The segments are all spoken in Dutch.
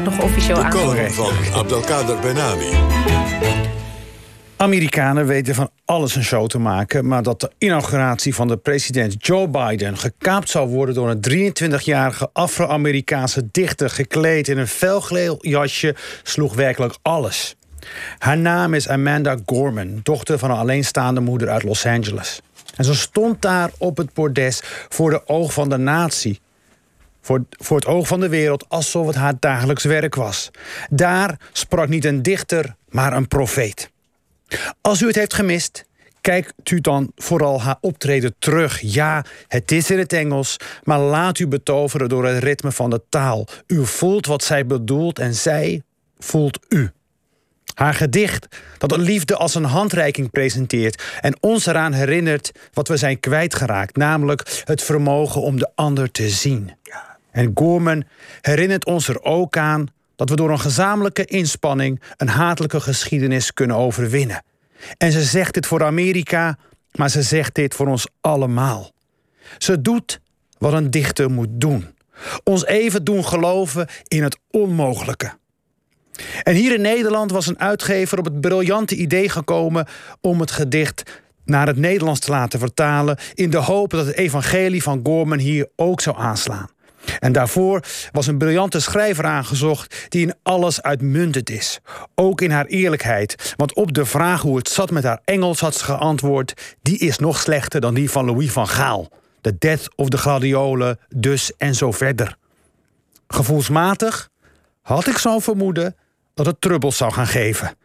wordt nog officieel aangekondigd. van Abdelkader Benami. Amerikanen weten van alles een show te maken, maar dat de inauguratie van de president Joe Biden gekaapt zou worden door een 23-jarige Afro-Amerikaanse dichter gekleed in een felgeel jasje sloeg werkelijk alles. Haar naam is Amanda Gorman, dochter van een alleenstaande moeder uit Los Angeles. En ze stond daar op het bordes voor de oog van de natie. Voor, voor het oog van de wereld alsof het haar dagelijks werk was. Daar sprak niet een dichter, maar een profeet. Als u het heeft gemist, kijkt u dan vooral haar optreden terug. Ja, het is in het Engels, maar laat u betoveren door het ritme van de taal. U voelt wat zij bedoelt en zij voelt u. Haar gedicht dat de liefde als een handreiking presenteert en ons eraan herinnert wat we zijn kwijtgeraakt, namelijk het vermogen om de ander te zien. En Gorman herinnert ons er ook aan dat we door een gezamenlijke inspanning een hatelijke geschiedenis kunnen overwinnen. En ze zegt dit voor Amerika, maar ze zegt dit voor ons allemaal. Ze doet wat een dichter moet doen. Ons even doen geloven in het onmogelijke. En hier in Nederland was een uitgever op het briljante idee gekomen om het gedicht naar het Nederlands te laten vertalen, in de hoop dat het evangelie van Gorman hier ook zou aanslaan. En daarvoor was een briljante schrijver aangezocht die in alles uitmuntend is. Ook in haar eerlijkheid. Want op de vraag hoe het zat met haar Engels had ze geantwoord: die is nog slechter dan die van Louis van Gaal. The Death of the Gladiolen, dus en zo verder. Gevoelsmatig had ik zo'n vermoeden dat het trubbels zou gaan geven.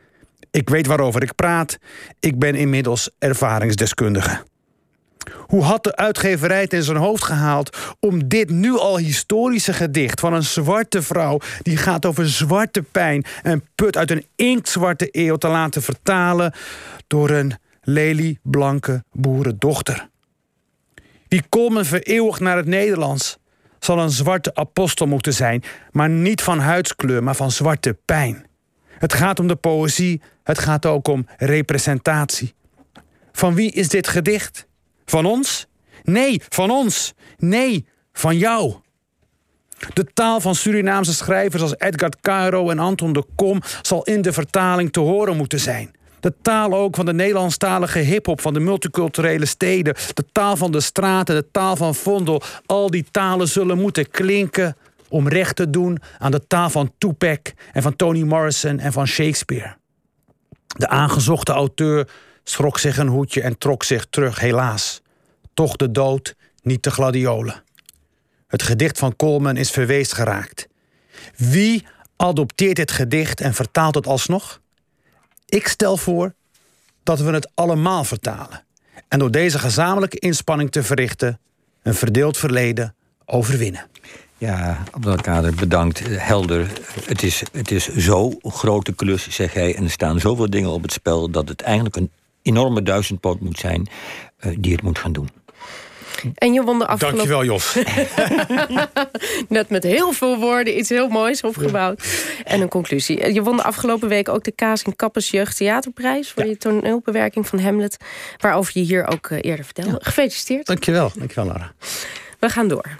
Ik weet waarover ik praat. Ik ben inmiddels ervaringsdeskundige. Hoe had de uitgeverij het in zijn hoofd gehaald om dit nu al historische gedicht van een zwarte vrouw die gaat over zwarte pijn en put uit een inktzwarte eeuw te laten vertalen door een lelieblanke boerendochter? Wie Colman vereeuwigt naar het Nederlands zal een zwarte apostel moeten zijn, maar niet van huidskleur, maar van zwarte pijn. Het gaat om de poëzie, het gaat ook om representatie. Van wie is dit gedicht? Van ons? Nee, van ons. Nee, van jou. De taal van Surinaamse schrijvers als Edgar Caro en Anton de Kom zal in de vertaling te horen moeten zijn. De taal ook van de Nederlandstalige hip-hop van de multiculturele steden. De taal van de straten, de taal van Vondel. Al die talen zullen moeten klinken om recht te doen aan de taal van Tupac en van Toni Morrison en van Shakespeare. De aangezochte auteur schrok zich een hoedje en trok zich terug, helaas. Toch de dood, niet de gladiolen. Het gedicht van Coleman is verweest geraakt. Wie adopteert dit gedicht en vertaalt het alsnog? Ik stel voor dat we het allemaal vertalen. En door deze gezamenlijke inspanning te verrichten, een verdeeld verleden overwinnen. Ja, Abdelkader, bedankt. Helder. Het is, het is zo'n grote klus, zeg hij. En er staan zoveel dingen op het spel dat het eigenlijk een enorme duizendpoot moet zijn eh, die het moet gaan doen. En je won de afgelopen... Dankjewel, Jos. Net met heel veel woorden iets heel moois opgebouwd. En een conclusie. Je won de afgelopen week ook de Kaas en Kappers Jeugd Theaterprijs... voor je toneelbewerking van Hamlet. Waarover je hier ook eh, eerder vertelde. Gefeliciteerd. Dankjewel. Dankjewel, Lara. We gaan door.